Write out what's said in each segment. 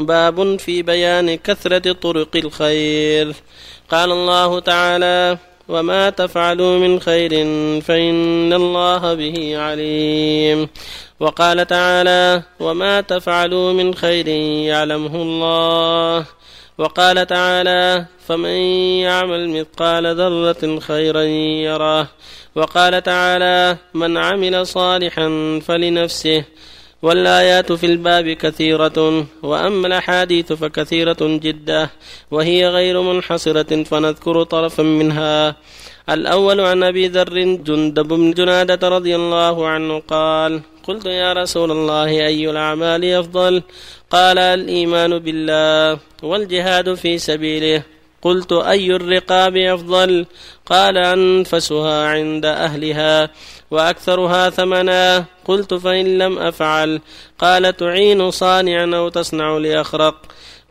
باب في بيان كثرة طرق الخير. قال الله تعالى وما تفعلوا من خير فإن الله به عليم وقال تعالى وما تفعلوا من خير يعلمه الله وقال تعالى فمن يعمل مثقال ذرة خيرا يراه وقال تعالى من عمل صالحا فلنفسه والآيات في الباب كثيرة وأما الأحاديث فكثيرة جدا وهي غير منحصرة فنذكر طرفا منها. الأول عن أبي ذر جندب بن جنادة رضي الله عنه قال قلت يا رسول الله أي الأعمال أفضل؟ قال الإيمان بالله والجهاد في سبيله. قلت أي الرقاب أفضل؟ قال أنفسها عند أهلها وأكثرها ثمنا. قلت فإن لم أفعل. قال تعين صانعا أو تصنع لأخرق.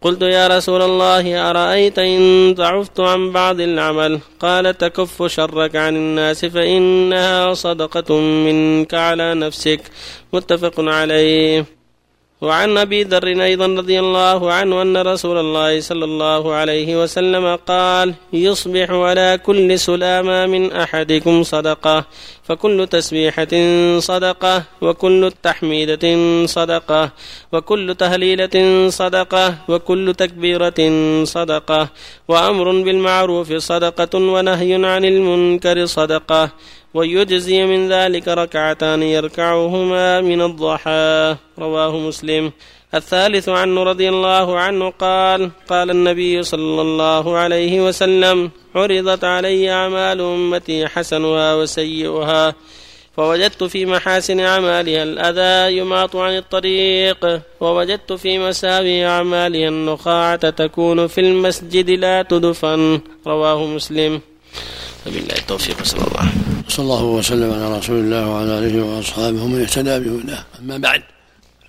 قلت يا رسول الله أرأيت إن ضعفت عن بعض العمل؟ قال تكف شرك عن الناس فإنها صدقة منك على نفسك. متفق عليه. وعن أبي ذر أيضا رضي الله عنه أن رسول الله صلى الله عليه وسلم قال يصبح على كل سلامة من أحدكم صدقة فكل تسبيحة صدقة وكل تحميدة صدقة وكل تهليلة صدقة وكل تكبيرة صدقة وأمر بالمعروف صدقة ونهي عن المنكر صدقة ويجزي من ذلك ركعتان يركعهما من الضحى. رواه مسلم. الثالث عنه رضي الله عنه قال قال النبي صلى الله عليه وسلم عرضت علي أعمال أمتي حسنها وسيئها فوجدت في محاسن أعمالها الأذى يماط عن الطريق ووجدت في مساوي أعمالها النخاعة تكون في المسجد لا تدفن. رواه مسلم. وبالله التوفيق صلى الله عليه وسلم. صلى الله وسلم على رسول الله وعلى آله وأصحابه ومن اهتدى بهداه. أما بعد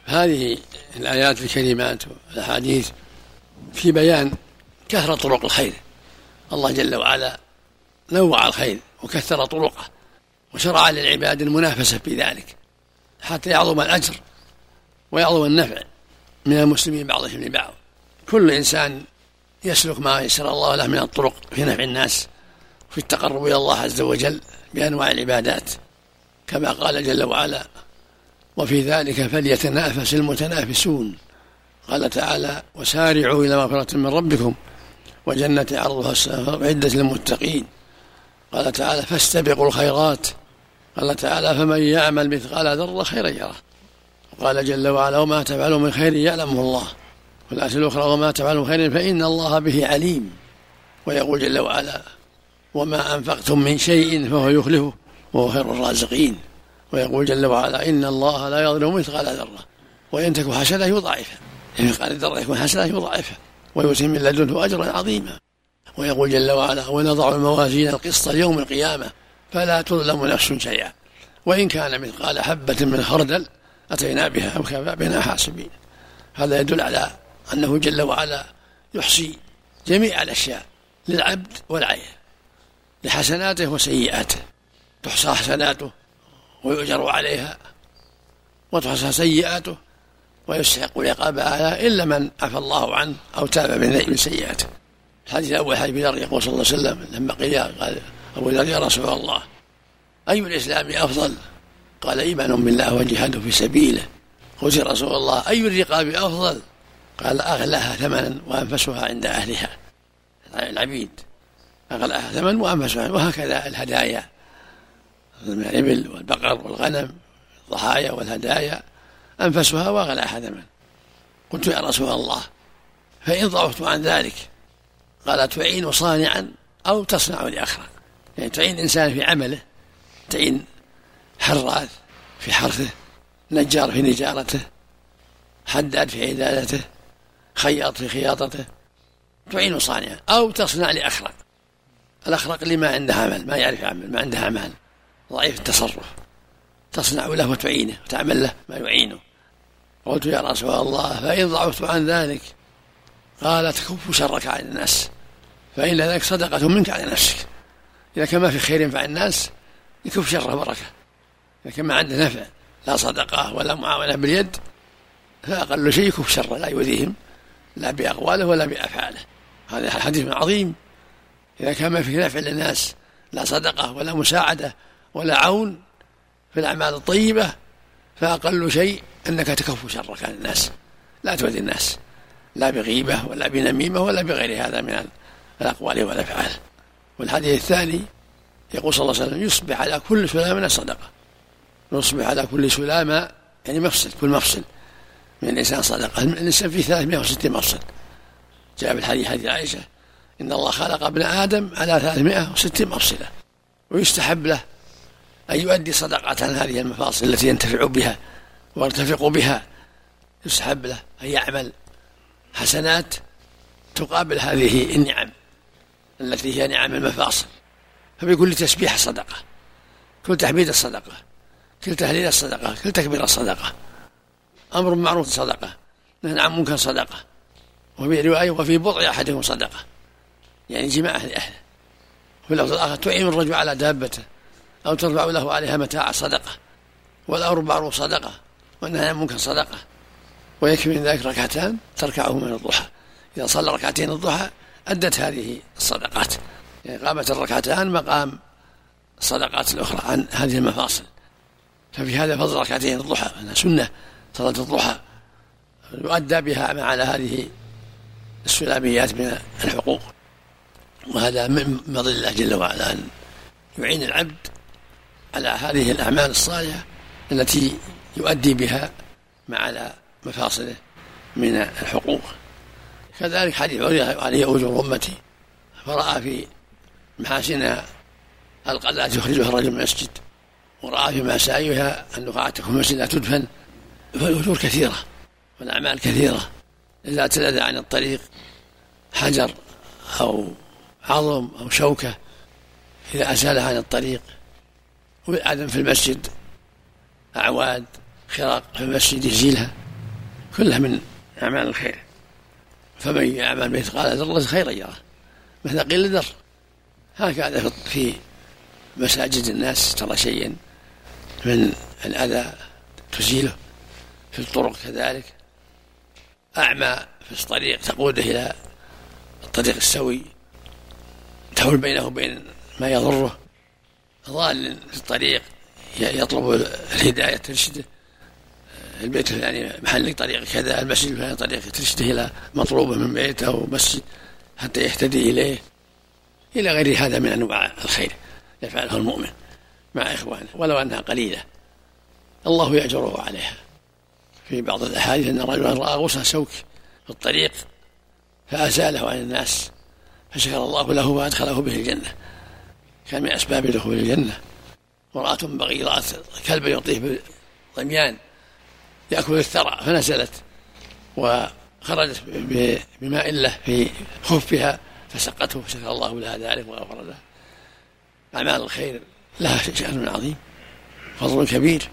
هذه الآيات الكريمات والأحاديث في بيان كثرة طرق الخير. الله جل وعلا نوع الخير وكثر طرقه وشرع للعباد المنافسة في ذلك حتى يعظم الأجر ويعظم النفع من المسلمين بعضهم لبعض. كل إنسان يسلك ما يسر الله له من الطرق في نفع الناس. في التقرب إلى الله عز وجل بأنواع العبادات كما قال جل وعلا وفي ذلك فليتنافس المتنافسون قال تعالى وسارعوا إلى مغفرة من ربكم وجنة عرضها السماء عدة للمتقين قال تعالى فاستبقوا الخيرات قال تعالى فمن يعمل مثقال ذرة خيرا يره وقال جل وعلا وما تفعلوا من خير يعلمه الله والآية الأخرى وما تفعلوا من خير فإن الله به عليم ويقول جل وعلا وما أنفقتم من شيء فهو يخلفه وهو خير الرازقين. ويقول جل وعلا إن الله لا يظلم مثقال ذرة. وإن تكن حسنة يضاعفها. إن مثقال ذرة يكون حسنة يضاعفها. ويؤتي من لدنه أجرا عظيما. ويقول جل وعلا ونضع الموازين القسط ليوم القيامة فلا تظلم نفس شيئا. وإن كان مثقال حبة من خردل أتينا بها وكفى بنا حاسبين. هذا يدل على أنه جل وعلا يحصي جميع الأشياء للعبد والعين. لحسناته وسيئاته. تحصى حسناته ويؤجر عليها. وتحصى سيئاته ويستحق العقاب عليها إلا من عفى الله عنه أو تاب من سيئاته. الحديث الأول حديث ذر يقول صلى الله عليه وسلم لما قيل قال أبو ذر يا رسول الله أي الإسلام أفضل؟ قال إيمان بالله وجهاد في سبيله. قلت يا رسول الله أي الرقاب أفضل؟ قال أغلاها ثمنا وأنفسها عند أهلها. العبيد. أغلاها ثمن وأنفسها وهكذا الهدايا. من الإبل والبقر والغنم الضحايا والهدايا أنفسها وأغلاها ثمن قلت يا رسول الله فإن ضعفت عن ذلك قال تعين صانعا أو تصنع لآخر يعني تعين إنسان في عمله تعين حراث في حرثه نجار في نجارته حداد في عدالته خياط في خياطته تعين صانعا أو تصنع لأخرق الأخرق اللي ما عنده عمل ما يعرف يعمل ما عنده أعمال ضعيف التصرف. تصنع له وتعينه وتعمل له ما يعينه. قلت يا رسول الله فإن ضعفت عن ذلك قال تكف شرك عن الناس. فإن ذلك صدقة منك على نفسك. إذا كان ما في خير ينفع الناس يكف شره بركة إذا كان ما عنده نفع لا صدقة ولا معاونة باليد فأقل شيء يكف شره لا يؤذيهم لا بأقواله ولا بأفعاله. هذا حديث عظيم. إذا كان ما فيه نفع للناس لا صدقة ولا مساعدة ولا عون في الأعمال الطيبة فأقل شيء أنك تكف شرك عن الناس لا تؤذي الناس لا بغيبة ولا بنميمة ولا بغير هذا من الأقوال والأفعال. والحديث الثاني يقول صلى الله عليه وسلم يصبح على كل سلامة صدقة. يصبح على كل سلامة يعني مفصل كل مفصل. من الإنسان صدقة الإنسان فيه 360 مفصل. جاء في الحديث حديث عائشة إن الله خلق ابن آدم على 360 مفصلة ويستحب له أن يؤدي صدقة عن هذه المفاصل التي ينتفع بها ويرتفق بها. يستحب له أن يعمل حسنات تقابل هذه النعم التي هي نعم المفاصل. ففي كل تسبيح صدقة كل تحميد الصدقة كل تهليل الصدقة كل تكبير الصدقة أمر معروف صدقة نهي عن منكر صدقة وفي رواية وفي بضع أحدهم صدقة. يعني جماعة لأهله وفي اللفظ الآخر تعين الرجل على دابته أو ترفع له عليها متاع صدقة والأمر معروف صدقة والنهي عن منكر صدقة ويكفي من ذلك ركعتان تركعه من الضحى. إذا صلى ركعتين الضحى أدت هذه الصدقات. يعني قامت الركعتان مقام الصدقات الأخرى عن هذه المفاصل. ففي هذا فضل ركعتين الضحى أنها سنة صلاة الضحى. يؤدى بها مع على هذه السلاميات من الحقوق. وهذا من فضل الله جل وعلا أن يعين العبد على هذه الأعمال الصالحة التي يؤدي بها مع على مفاصله من الحقوق. كذلك حديث عليه أجور أمتي فرأى في محاسنها القذاة يخرجها الرجل من المسجد ورأى في مساويها أن نقاعة تكون المسجد لا تدفن فالأجور كثيرة والأعمال كثيرة إذا تلذ عن الطريق حجر أو عظم أو شوكة إذا أزالها عن الطريق. وعدم في المسجد أعواد خرق في المسجد يزيلها. كلها من أعمال الخير. فمن يعمل مثقال ذرة خيرا يره مثل قيل ذر. هكذا في مساجد الناس ترى شيئا من الأذى تزيله. في الطرق كذلك. أعمى في الطريق تقوده إلى الطريق السوي. تحول بينه وبين ما يضره. ضال في الطريق يطلب الهداية ترشده البيت يعني محل طريق كذا المسجد الفلاني طريق ترشده إلى مطلوبه من بيته أو مسجد حتى يهتدي إليه. إلى غير هذا من أنواع الخير يفعله المؤمن مع إخوانه ولو أنها قليلة. الله يأجره عليها. في بعض الأحاديث أن رجلا رأى غصن سوك في الطريق فأزاله عن الناس. فشكر الله له وأدخله به الجنة. كان من أسباب دخول الجنة. امرأة بغيضات كلب يطيف بالضميان يأكل الثرى فنزلت وخرجت بماء له في خفها فسقته فشكر الله لها ذلك وغفر لها أعمال الخير لها شأن عظيم فضل كبير.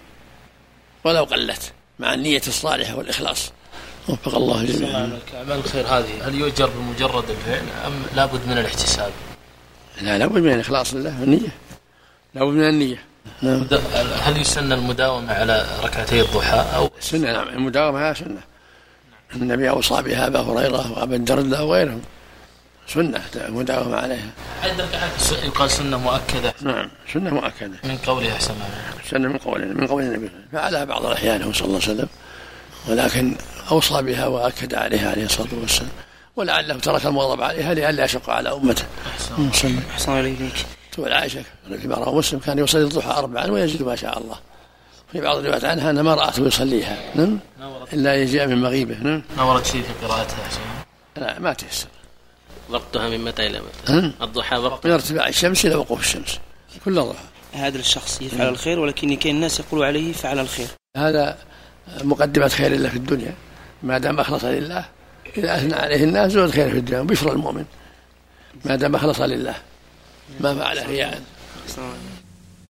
ولو قلت مع النية الصالحة والإخلاص وفق الله جميعا. أعمال الخير هذه هل يؤجر بمجرد الفعل أم لابد من الاحتساب؟ لا لابد من الإخلاص لله والنية. لابد من النية. نعم. هل يسن المداومة على ركعتي الضحى أو سنة نعم. المداومة على سنة. النبي أوصى بها أبا هريرة وأبا الدرداء وغيرهم. سنة المداومة عليها. عند ركعات يقال سنة مؤكدة. نعم سنة مؤكدة. من قوله أحسن سنة من قول من قول النبي. فعلها بعض الأحيان صلى الله عليه وسلم. ولكن أوصى بها وأكد عليها عليه الصلاة والسلام. ولعله ترك المواظب عليها لئلا يشق على أمته. أحسن أحسن عليك تقول عائشة فيما رواه مسلم كان يصلي الضحى أربعا ويزيد ما شاء الله. في بعض الروايات عنها أن ما رأته يصليها. نعم؟ إلا يجيء من مغيبة. نعم؟ ما ورد شيء في قراءتها. لا ما تيسر. وقتها من متى إلى متى؟ الضحى وقت من ارتفاع الشمس إلى وقوف الشمس. كل ضحى. هذا الشخص يفعل الخير ولكن كان الناس يقولوا عليه فعل الخير. هذا مقدمة خير الله في الدنيا. ما دام أخلص لله إذا أثنى عليه الناس زود خير في الدنيا بشرى المؤمن. ما دام أخلص لله ما فعل رياء